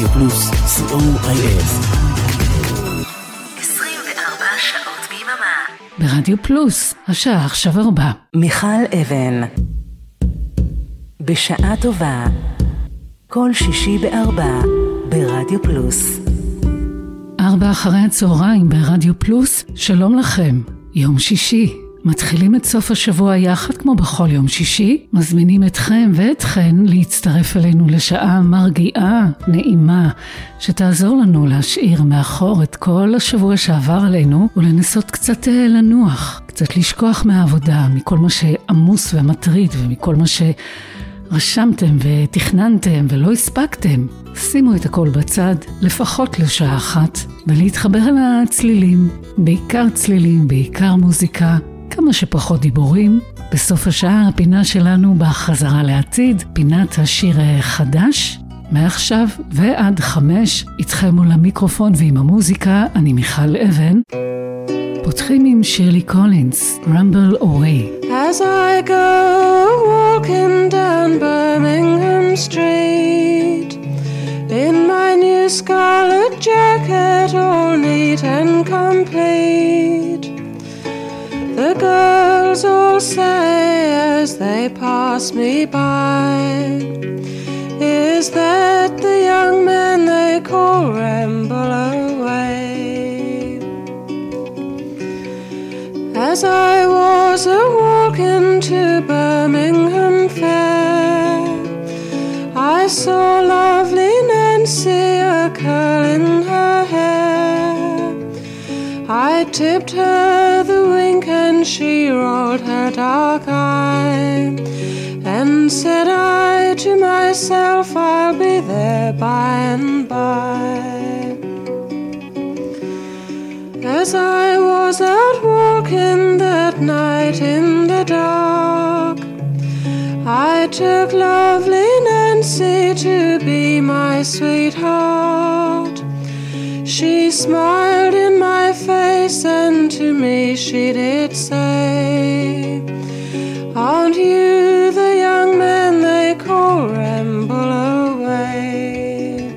רדיו פלוס, co.il. 24 שעות ביממה. ברדיו פלוס, השעה עכשיו ארבע. מיכל אבן. בשעה טובה. כל שישי בארבע. ברדיו פלוס. ארבע אחרי הצהריים ברדיו פלוס, שלום לכם. יום שישי. מתחילים את סוף השבוע יחד כמו בכל יום שישי, מזמינים אתכם ואתכן להצטרף אלינו לשעה מרגיעה, נעימה, שתעזור לנו להשאיר מאחור את כל השבוע שעבר עלינו ולנסות קצת אה, לנוח, קצת לשכוח מהעבודה, מכל מה שעמוס ומטריד ומכל מה שרשמתם ותכננתם ולא הספקתם. שימו את הכל בצד, לפחות לשעה אחת, ולהתחבר אל הצלילים, בעיקר צלילים, בעיקר מוזיקה, כמה שפחות דיבורים. בסוף השעה הפינה שלנו בחזרה לעתיד, פינת השיר החדש. מעכשיו ועד חמש, איתכם מול המיקרופון ועם המוזיקה, אני מיכל אבן. פותחים עם שירלי קולינס, Rumble Away. As I go walking down Birmingham Street In my new scarlet jacket all neat and complete The girls all say as they pass me by Is that the young man they call Ramble Away As I was a walking to Birmingham Fair, I saw lovely Nancy a curling her hair. I tipped her the wink and she rolled her dark eye. And said I to myself, I'll be there by and by. As I was out walking that night in the dark, I took lovely Nancy to be my sweetheart. She smiled in my face, and to me she did say, Aren't you the young man they call Ramble Away?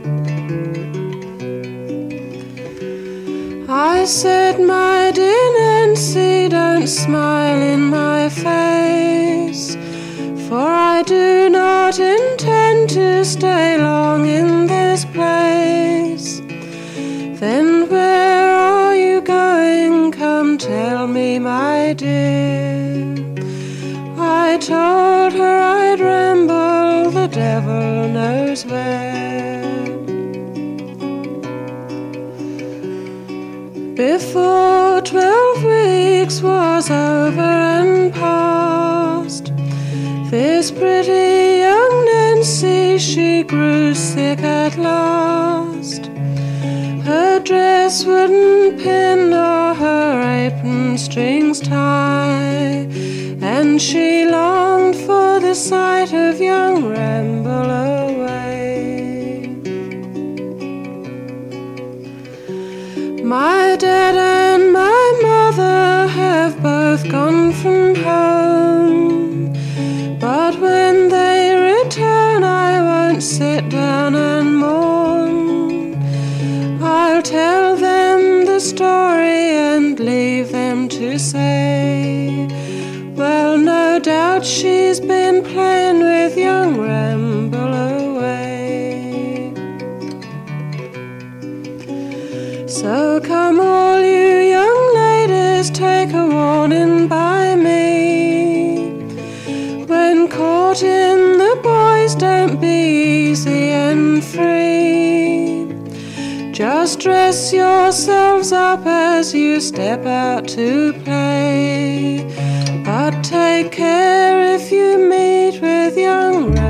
I said, My dear Nancy, don't smile in my face, for I do not intend to stay long in. Then where are you going? Come tell me, my dear. I told her I'd ramble, the devil knows where. Before twelve weeks was over and past, this pretty young Nancy, she grew sick at last. Dress wouldn't pin nor her apron strings tie, and she longed for the sight of young Ramble Away. My dad and my mother have both gone from home. But when they return, I won't sit down tell them the story and leave them to say, Well, no doubt she's been playing with young Ramble Away. So come all you young Dress yourselves up as you step out to play. But take care if you meet with young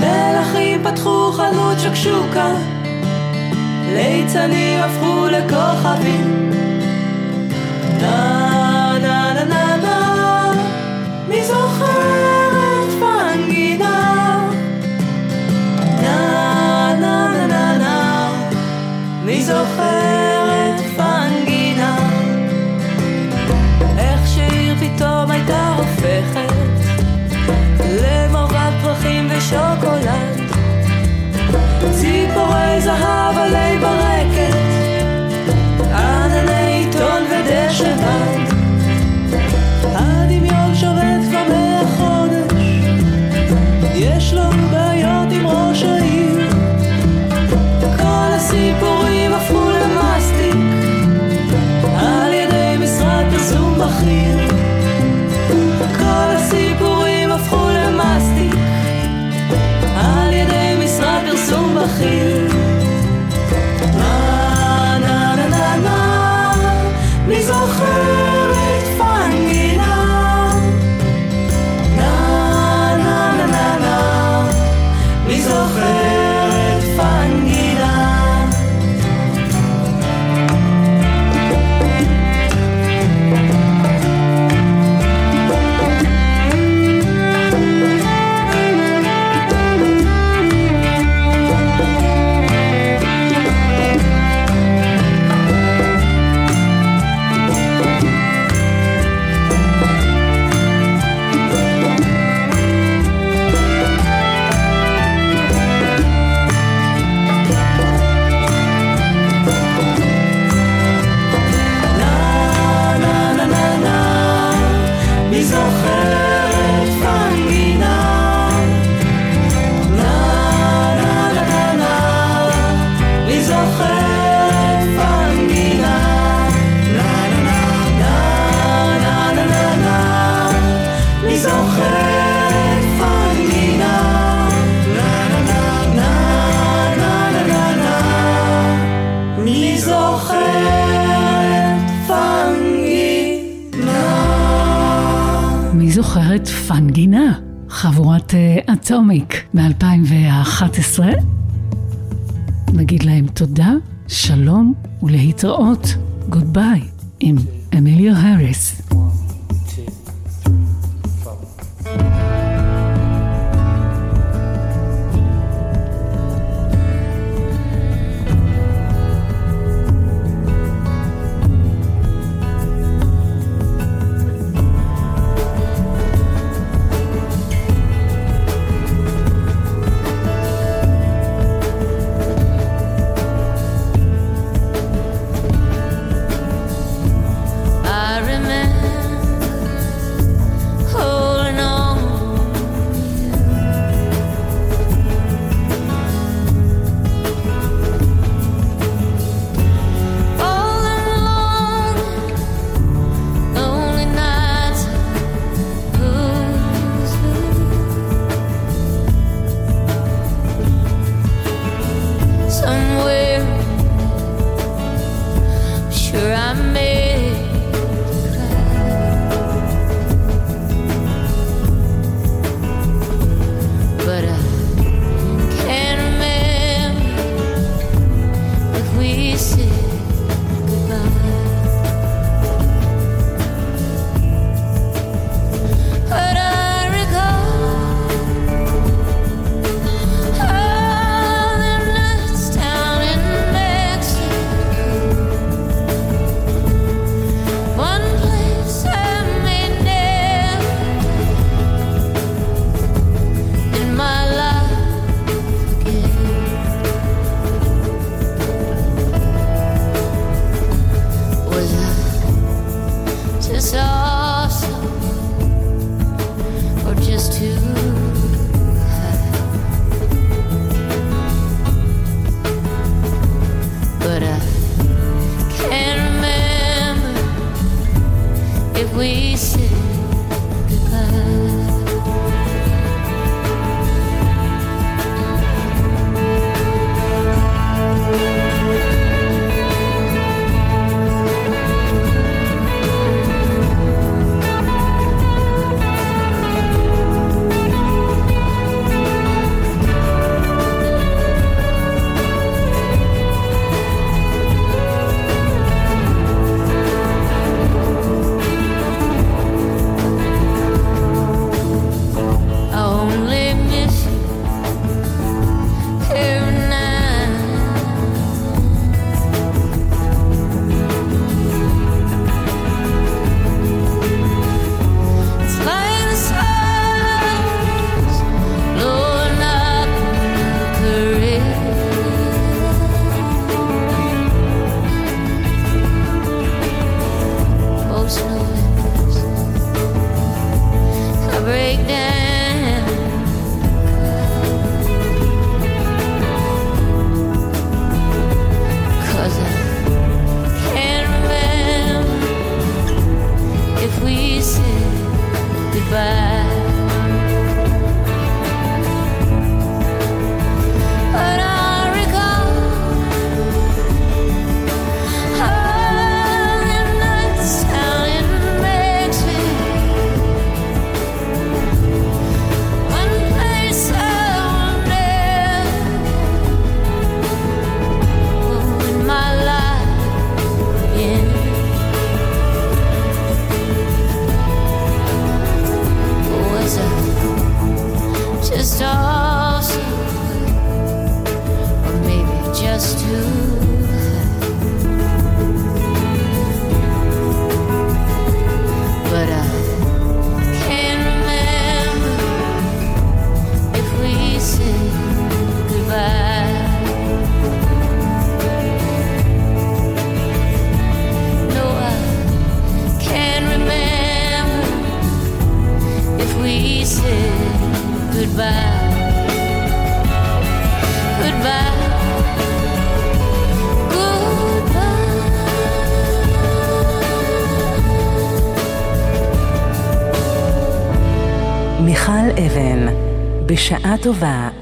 מלכים פתחו חנות שקשוקה, ליצנים הפכו לכוכבים. נא נא נא נא נא, מי זוכר את פנגינה? נא נא נא נא נא, מי זוכר משוקולד. ציפורי זהב עלי ברקת, ענני עיתון ודשא בד. הדמיון שובת כבר מהחודש, יש לו... להתראות, גוד ביי, עם אמיליו האריס. One, two, three, if we said goodbye. בשעה טובה,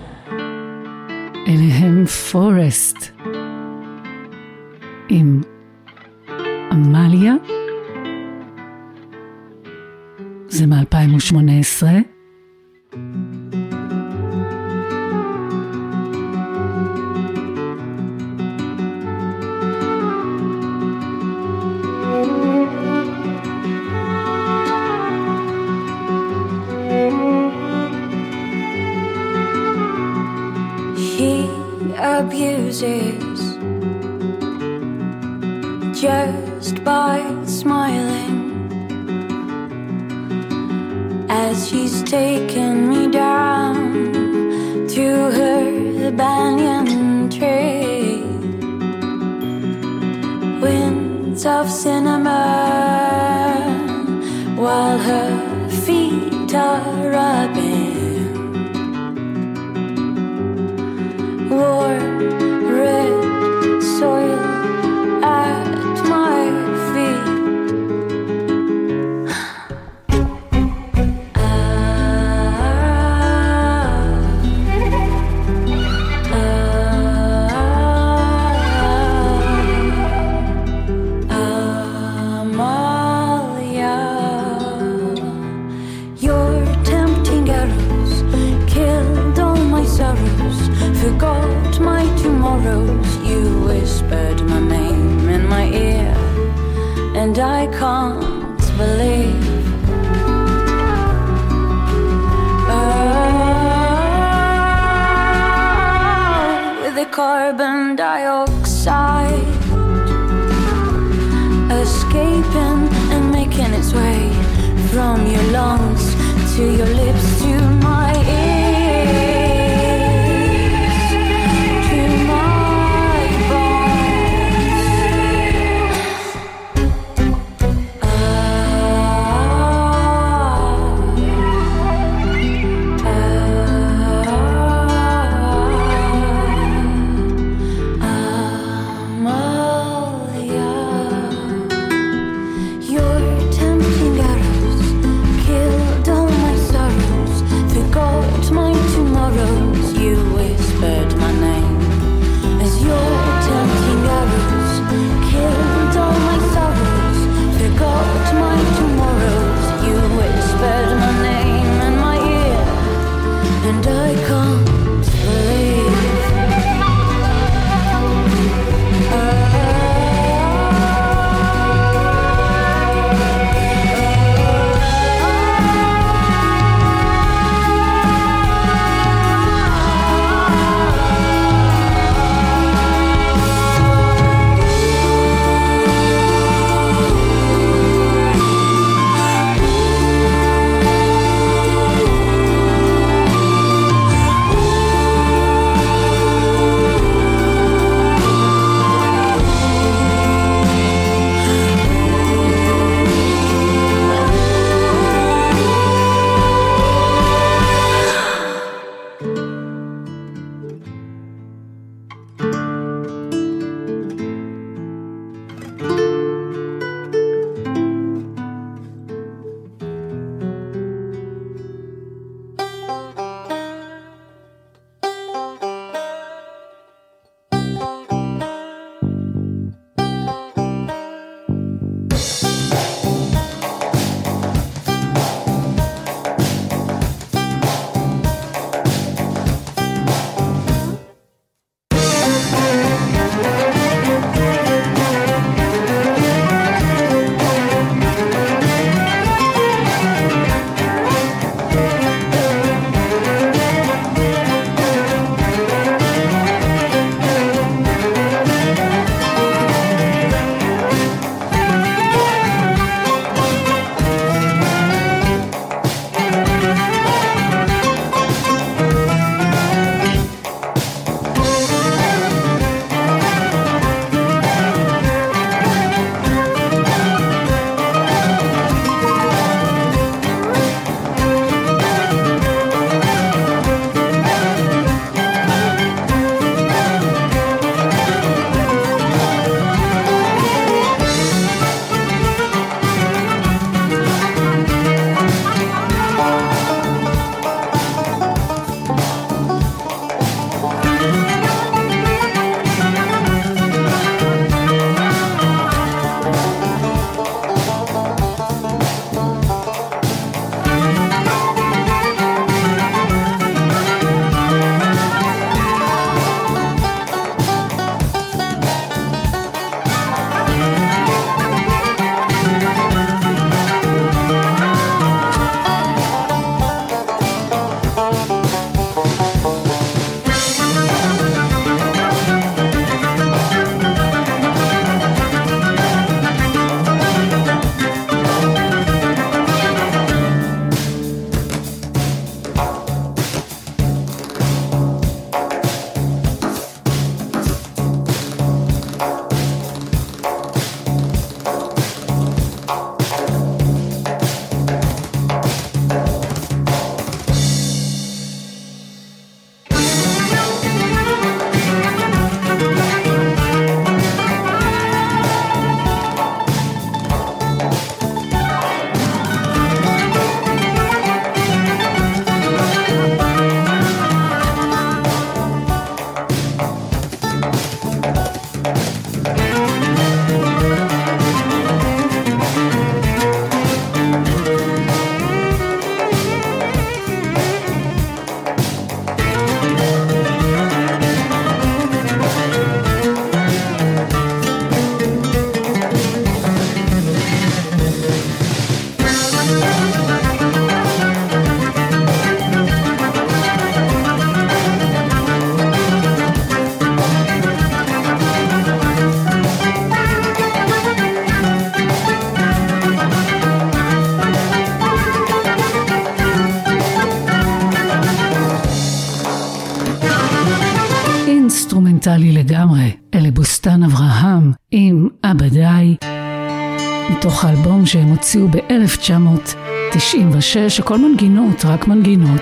מתוך האלבום שהם הוציאו ב-1996, הכל מנגינות, רק מנגינות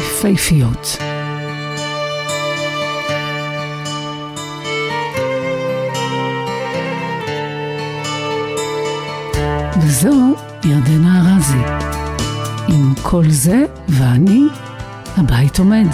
יפייפיות. וזו ירדנה ארזי. עם כל זה ואני, הבית עומד.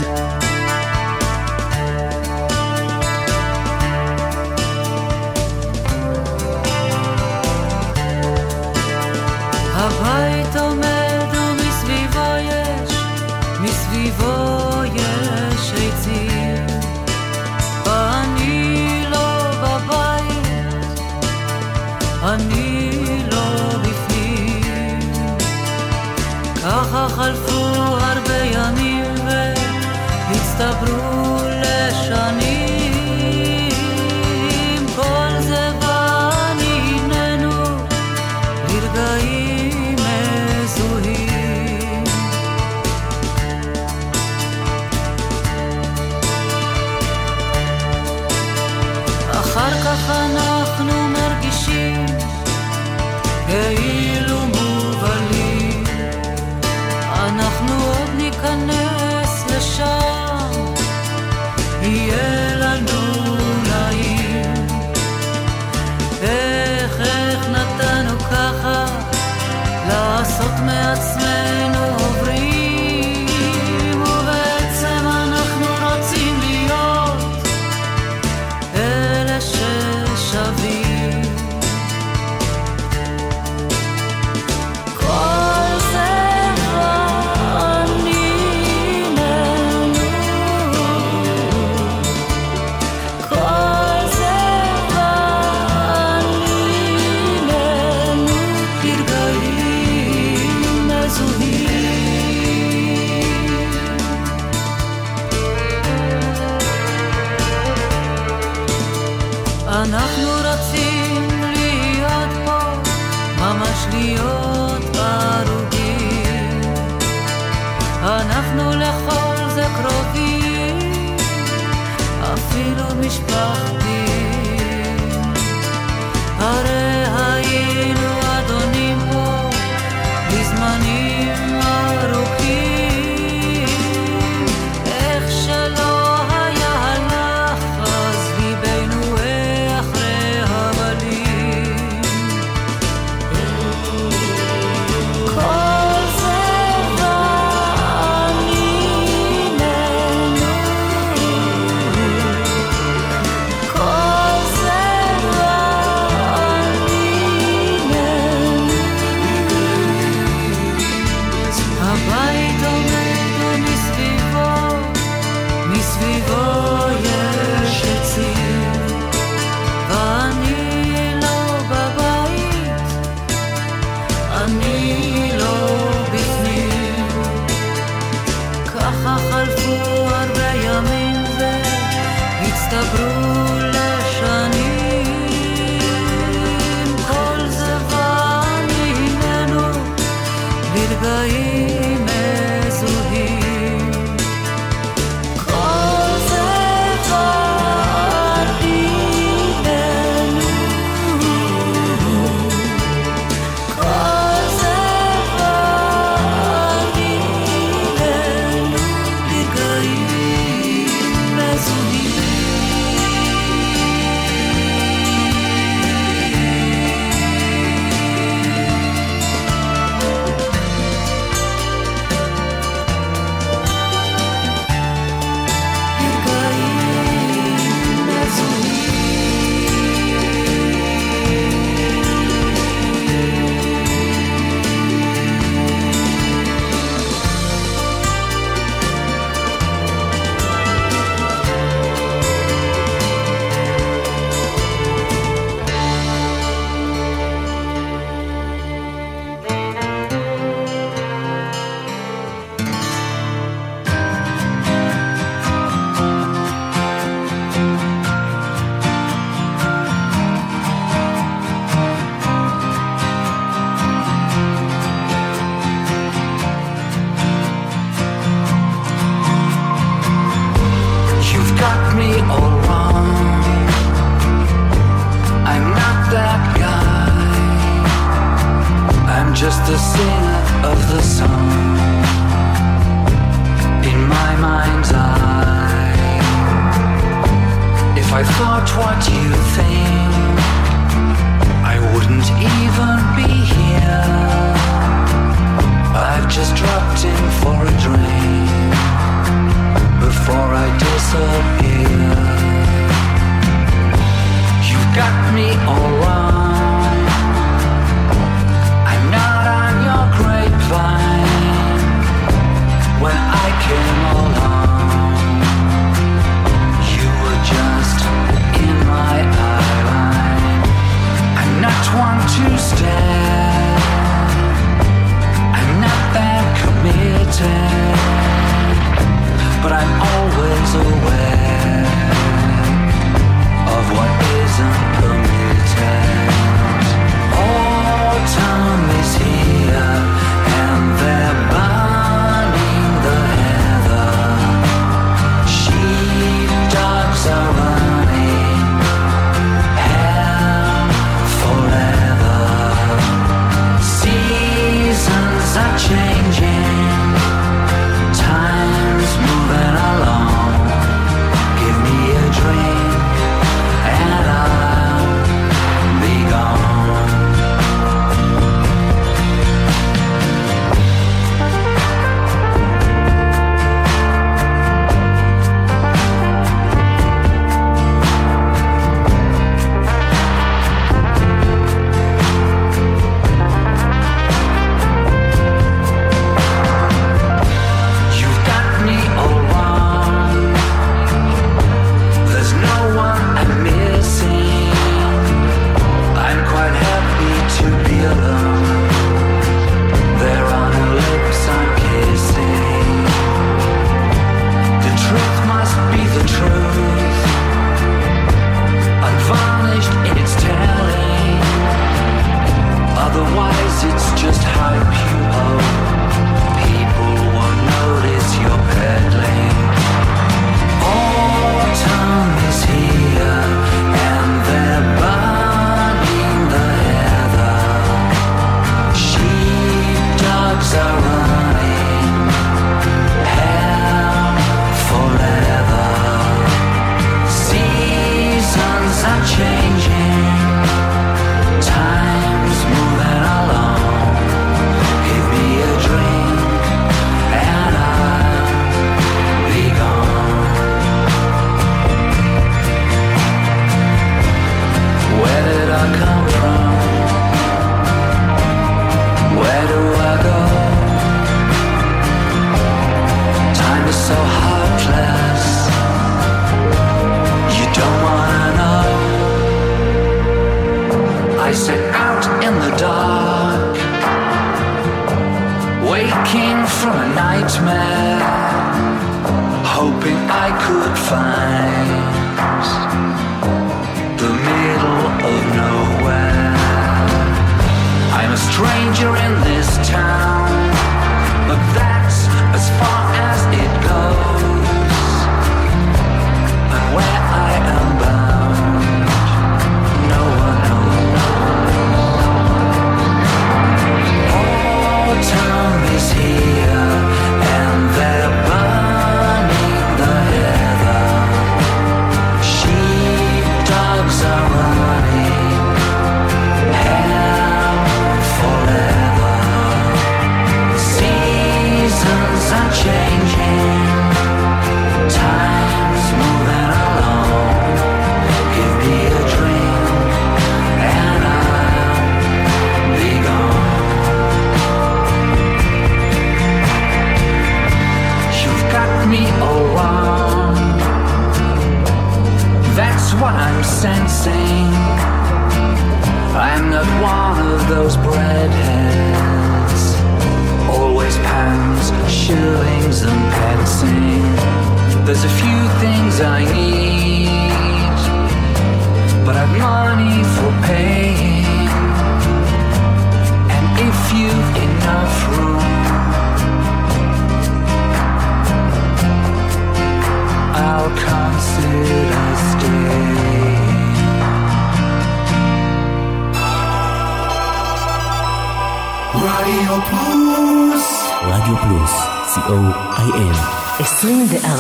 I'm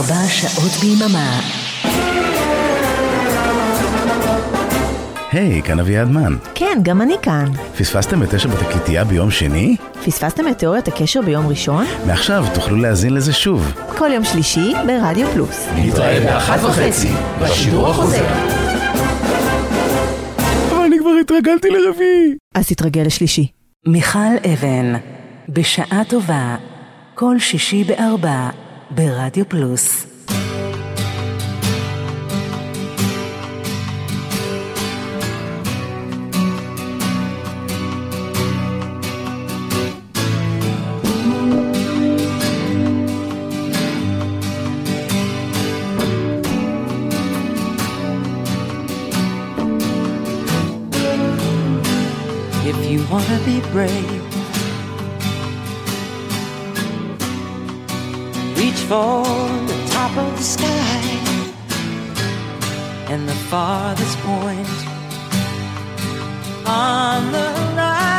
24 שעות ביממה. היי, כאן אביעד מן. כן, גם אני כאן. פספסתם את תשע בתקליטייה ביום שני? פספסתם את תיאוריית הקשר ביום ראשון? מעכשיו תוכלו להאזין לזה שוב. כל יום שלישי ברדיו פלוס. נתראה באחת וחצי, בשידור החוזר. אבל אני כבר התרגלתי לרביעי. אז תתרגל לשלישי. מיכל אבן, בשעה טובה, כל שישי בארבע, ברדיו פלוס. if you wanna be brave. For the top of the sky and the farthest point on the horizon.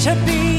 To be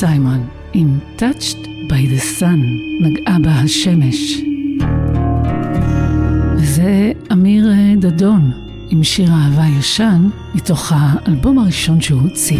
סיימון עם Touched by the Sun, נגעה בה השמש. וזה אמיר דדון עם שיר אהבה ישן מתוך האלבום הראשון שהוא הוציא.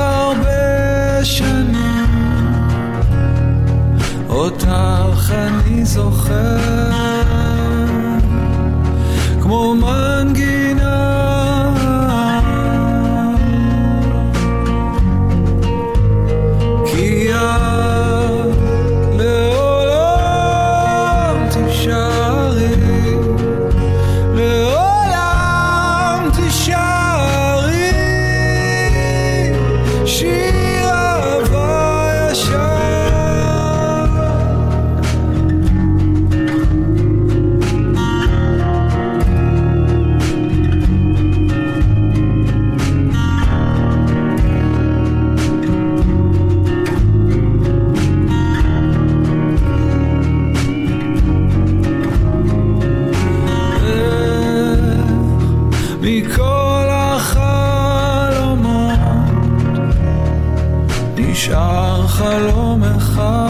הרבה שנים, אותך אני זוכר. חלום אחד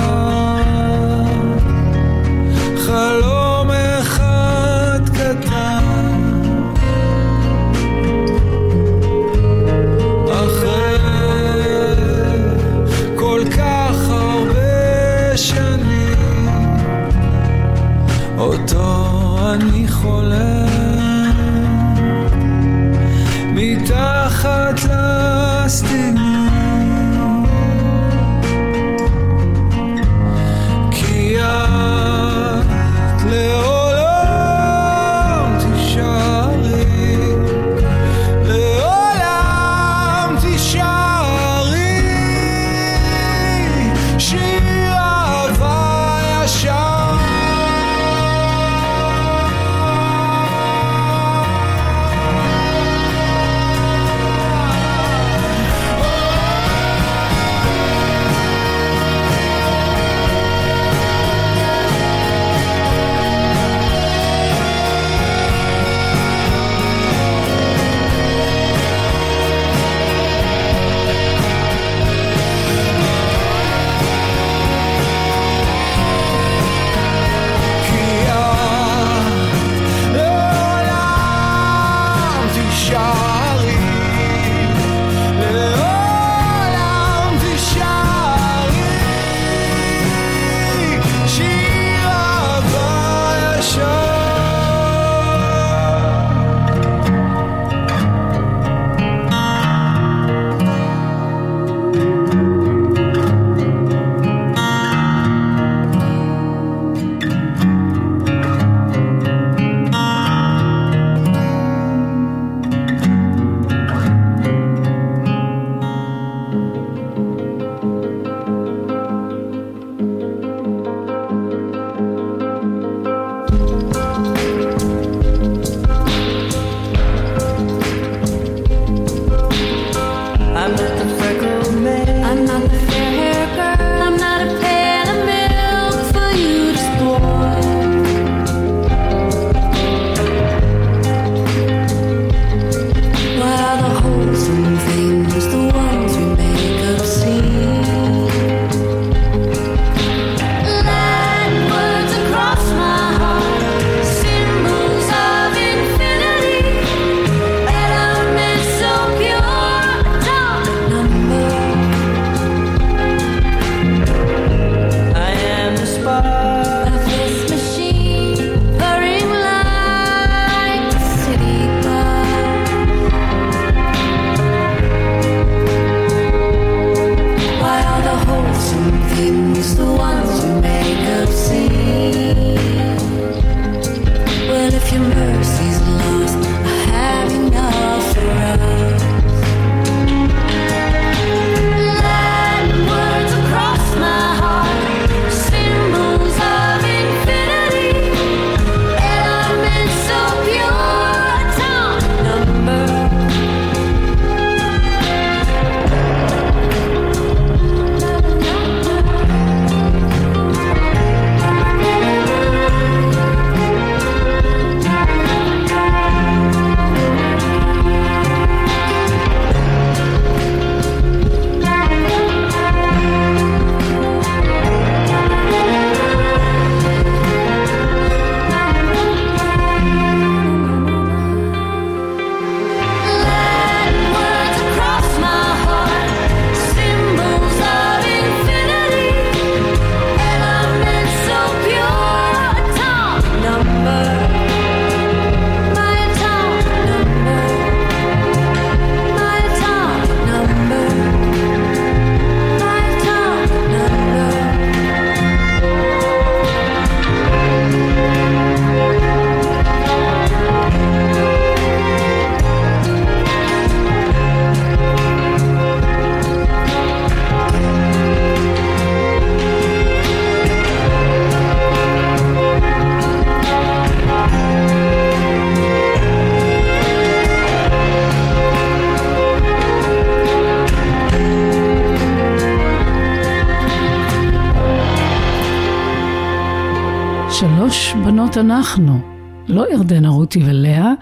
אנחנו, לא ירדנה רותי ולאה,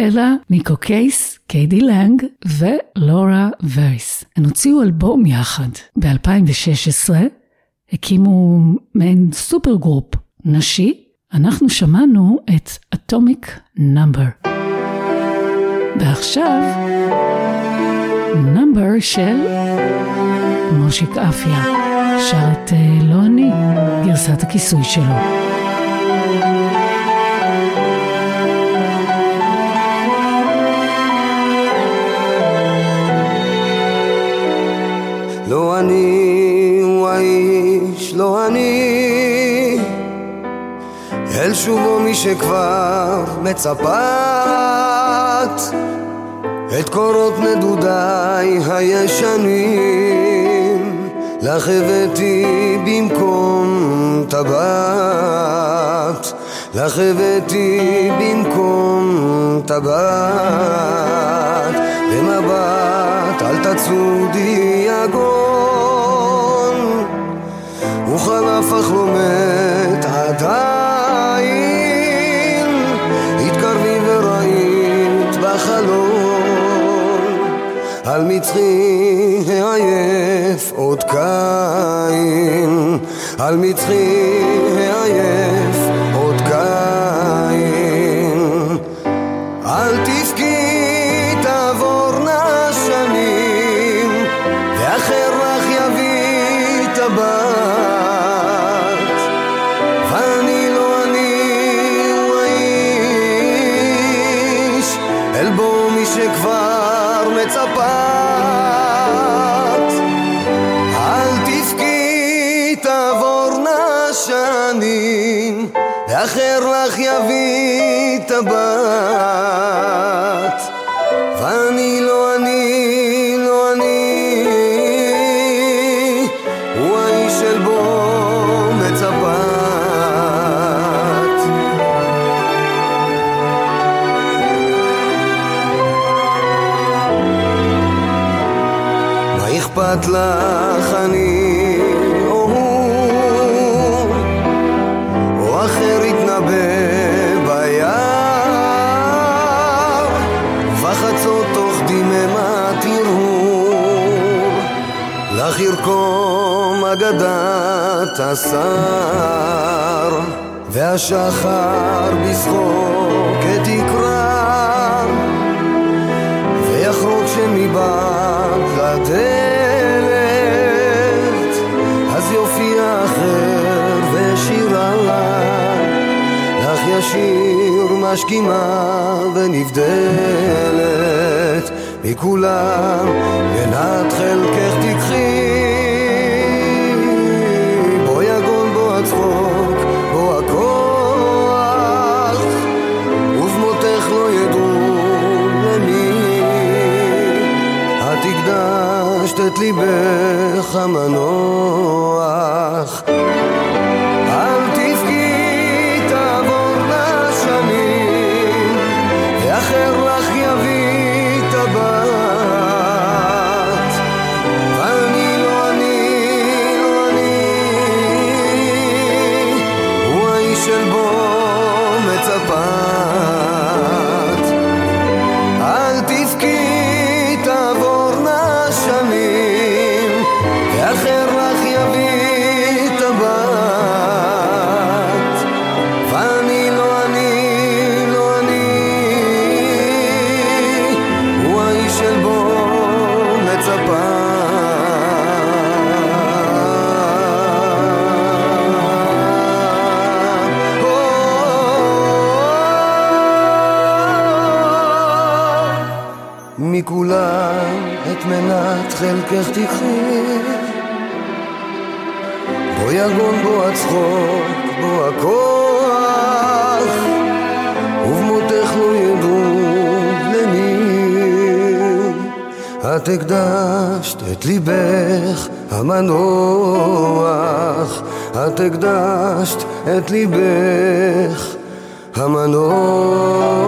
אלא נקו קייס, קיי די לאנג ולורה ויירס. הן הוציאו אלבום יחד. ב-2016 הקימו מעין super group נשי. אנחנו שמענו את Atomic Number. ועכשיו, number של מושיק אפיה, שר את אה, לא אני, גרסת הכיסוי שלו. אני הוא האיש, לא אני. אל שובו מי שכבר מצפת את קורות נדודיי הישנים. לך הבאתי במקום טבעת לך הבאתי במקום טבעת במבט אל תצודי יגון וחלף אך לא מת עדיין התקרבי וראית בחלום על מצחי העייף עוד קין על מצחי ואחר לך יביא טבעת ירקום אגדת השר והשחר בשחוק את יקרא ויחרוק שמבעד לדלת אז יופיע אחר ושירה לך ישיר משכימה ונבדלת מכולם מנת חלקך תקחי את ליבך המנוח חלקך תקחי. בו יגון בו הצחוק בו הכוח ובמותך לא ידעו למי. את הקדשת את ליבך המנוח. את הקדשת את ליבך המנוח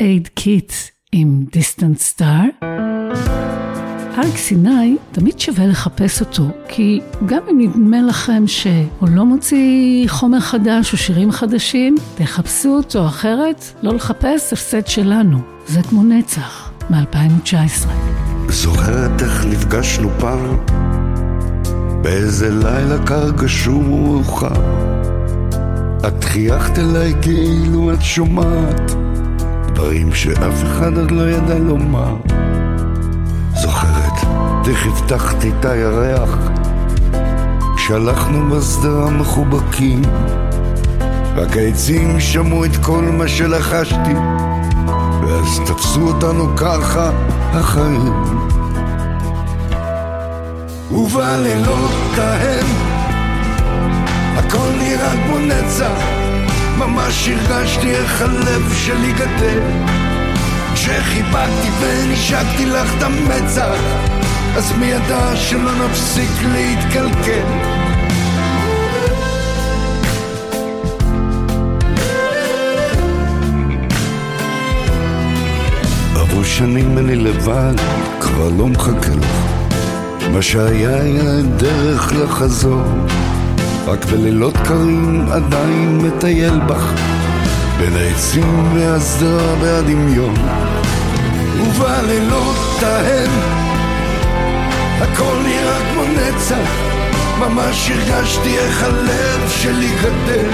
Aid Kit עם דיסטנט סטאר. אריק סיני, תמיד שווה לחפש אותו, כי גם אם נדמה לכם שהוא לא מוציא חומר חדש או שירים חדשים, תחפשו אותו אחרת, לא לחפש הפסד שלנו. זה כמו נצח, מ-2019. זוכרת איך נפגשנו פעם באיזה לילה קר גשום ומאוחר את חייכת אליי כאילו את שומעת דברים שאף אחד עוד לא ידע לומר. זוכרת איך הבטחתי את הירח. כשהלכנו בשדרה מחובקים רק העצים שמעו את כל מה שלחשתי. ואז תפסו אותנו ככה החיים ובלילות ההם הכל נראה כמו נצח ממש הרגשתי איך הלב שלי גדל. כשחיבקתי ונשקתי לך את המצח אז מי ידע שלא נפסיק להתקלקל. עברו שנים אני לבד, כבר לא מחכה לך. מה שהיה היה דרך לחזור רק בלילות קרים עדיין מטייל בך בין העצים והשדרה והדמיון. ובלילות ההם הכל נראה כמו נצח ממש הרגשתי איך הלב שלי גדל.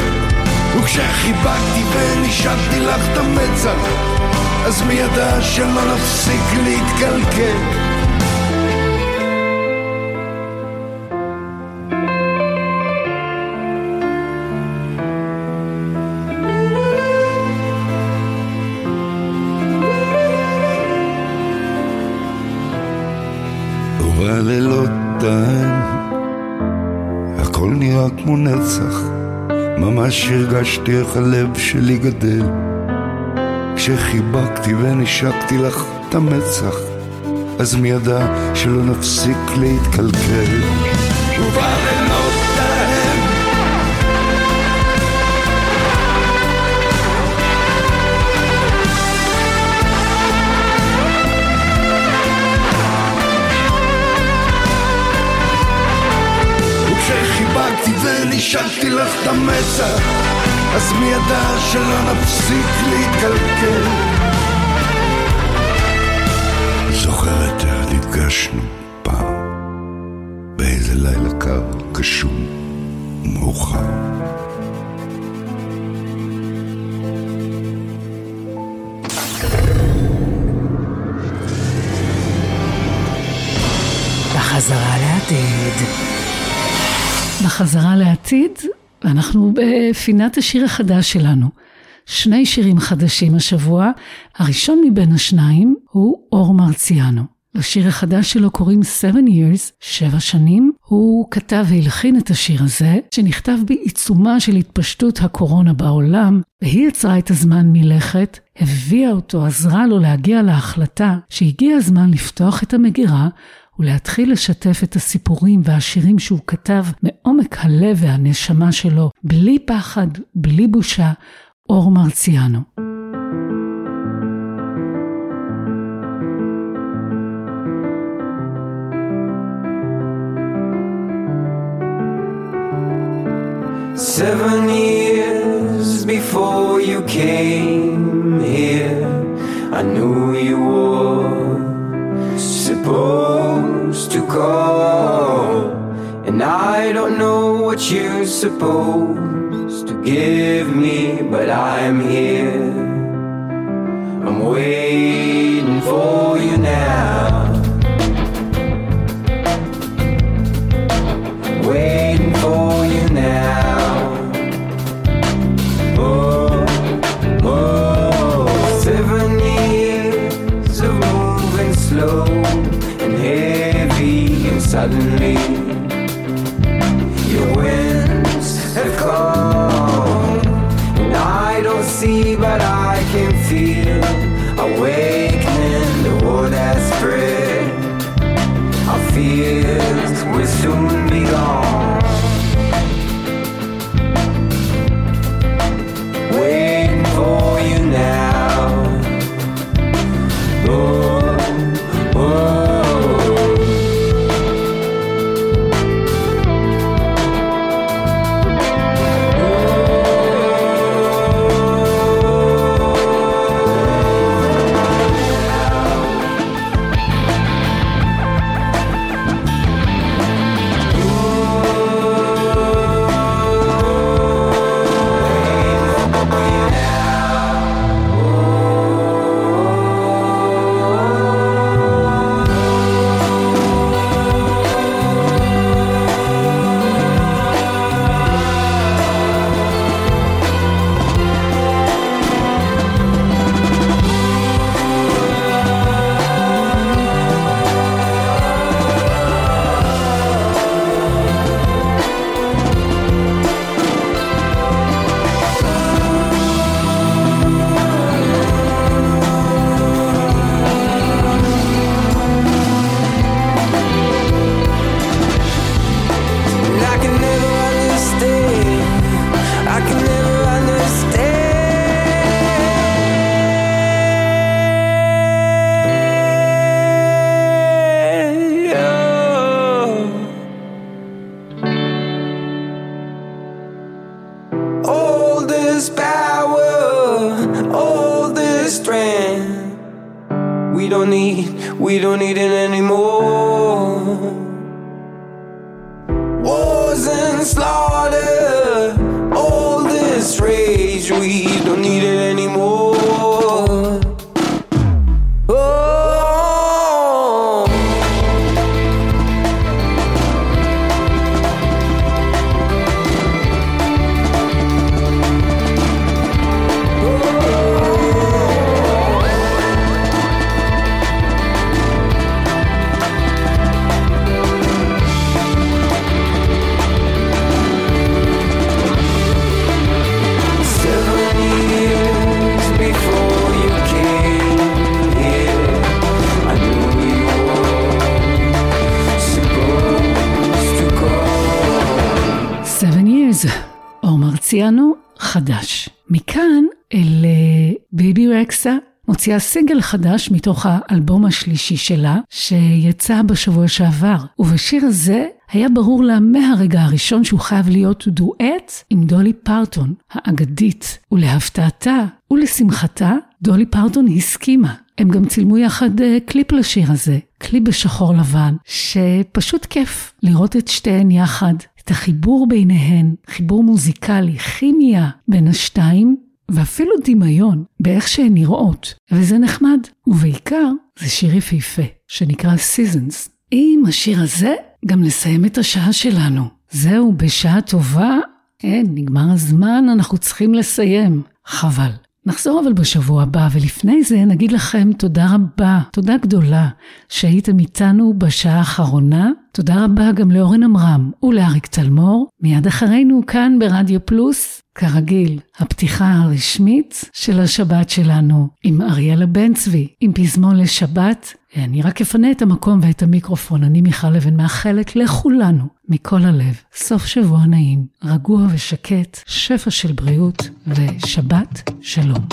וכשחיבקתי ונשקתי לך את המצח אז מי ידע שלא נפסיק להתקלקל נצח ממש הרגשתי איך הלב שלי גדל. כשחיבקתי ונשקתי לך את המצח אז מי ידע שלא נפסיק להתקלקל? ובלילות ונשקתי לך את המצח אז מי ידע שלא נפסיק להתקלקל זוכרת איך נפגשנו פעם באיזה לילה קר, קשום ומאוחר בחזרה לעתיד. בחזרה לעתיד, ואנחנו בפינת השיר החדש שלנו. שני שירים חדשים השבוע, הראשון מבין השניים הוא אור מרציאנו. לשיר החדש שלו קוראים Seven Years, שבע שנים. הוא כתב והלחין את השיר הזה, שנכתב בעיצומה של התפשטות הקורונה בעולם, והיא יצרה את הזמן מלכת, הביאה אותו, עזרה לו להגיע להחלטה שהגיע הזמן לפתוח את המגירה ולהתחיל לשתף את הסיפורים והשירים שהוא כתב מעומק הלב והנשמה שלו, בלי פחד, בלי בושה, אור מרציאנו. Seven years before you came here, I knew you were supposed to call. And I don't know what you're supposed to give me, but I'm here. I'm waiting for you now. We don't need, we don't need it anymore. חדש. מכאן אל אה, ביבי רקסה, מוציאה סינגל חדש מתוך האלבום השלישי שלה, שיצא בשבוע שעבר. ובשיר הזה היה ברור לה מהרגע הראשון שהוא חייב להיות דואט עם דולי פרטון, האגדית. ולהפתעתה ולשמחתה, דולי פרטון הסכימה. הם גם צילמו יחד אה, קליפ לשיר הזה, קליפ בשחור לבן, שפשוט כיף לראות את שתיהן יחד, את החיבור ביניהן, חיבור מוזיקלי, כימיה בין השתיים, ואפילו דמיון באיך שהן נראות, וזה נחמד. ובעיקר, זה שיר יפהפה, שנקרא Seasons. עם השיר הזה, גם נסיים את השעה שלנו. זהו, בשעה טובה, אין, נגמר הזמן, אנחנו צריכים לסיים. חבל. נחזור אבל בשבוע הבא, ולפני זה נגיד לכם תודה רבה, תודה גדולה שהייתם איתנו בשעה האחרונה. תודה רבה גם לאורן עמרם ולאריק תלמור. מיד אחרינו כאן ברדיו פלוס, כרגיל, הפתיחה הרשמית של השבת שלנו עם אריאלה בן צבי, עם פזמון לשבת. אני רק אפנה את המקום ואת המיקרופון. אני מיכל אבן מאחלת לכולנו, מכל הלב, סוף שבוע נעים, רגוע ושקט, שפע של בריאות ושבת שלום.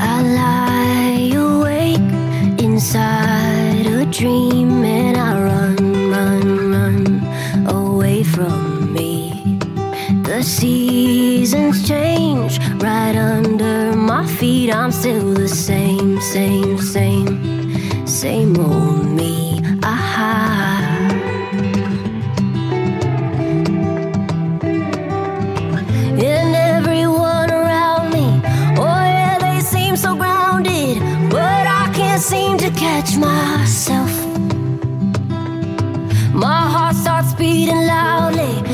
I inside a dream seasons change right under my feet. I'm still the same, same, same, same old me. Aha. And everyone around me, oh yeah, they seem so grounded, but I can't seem to catch myself. My heart starts beating loudly.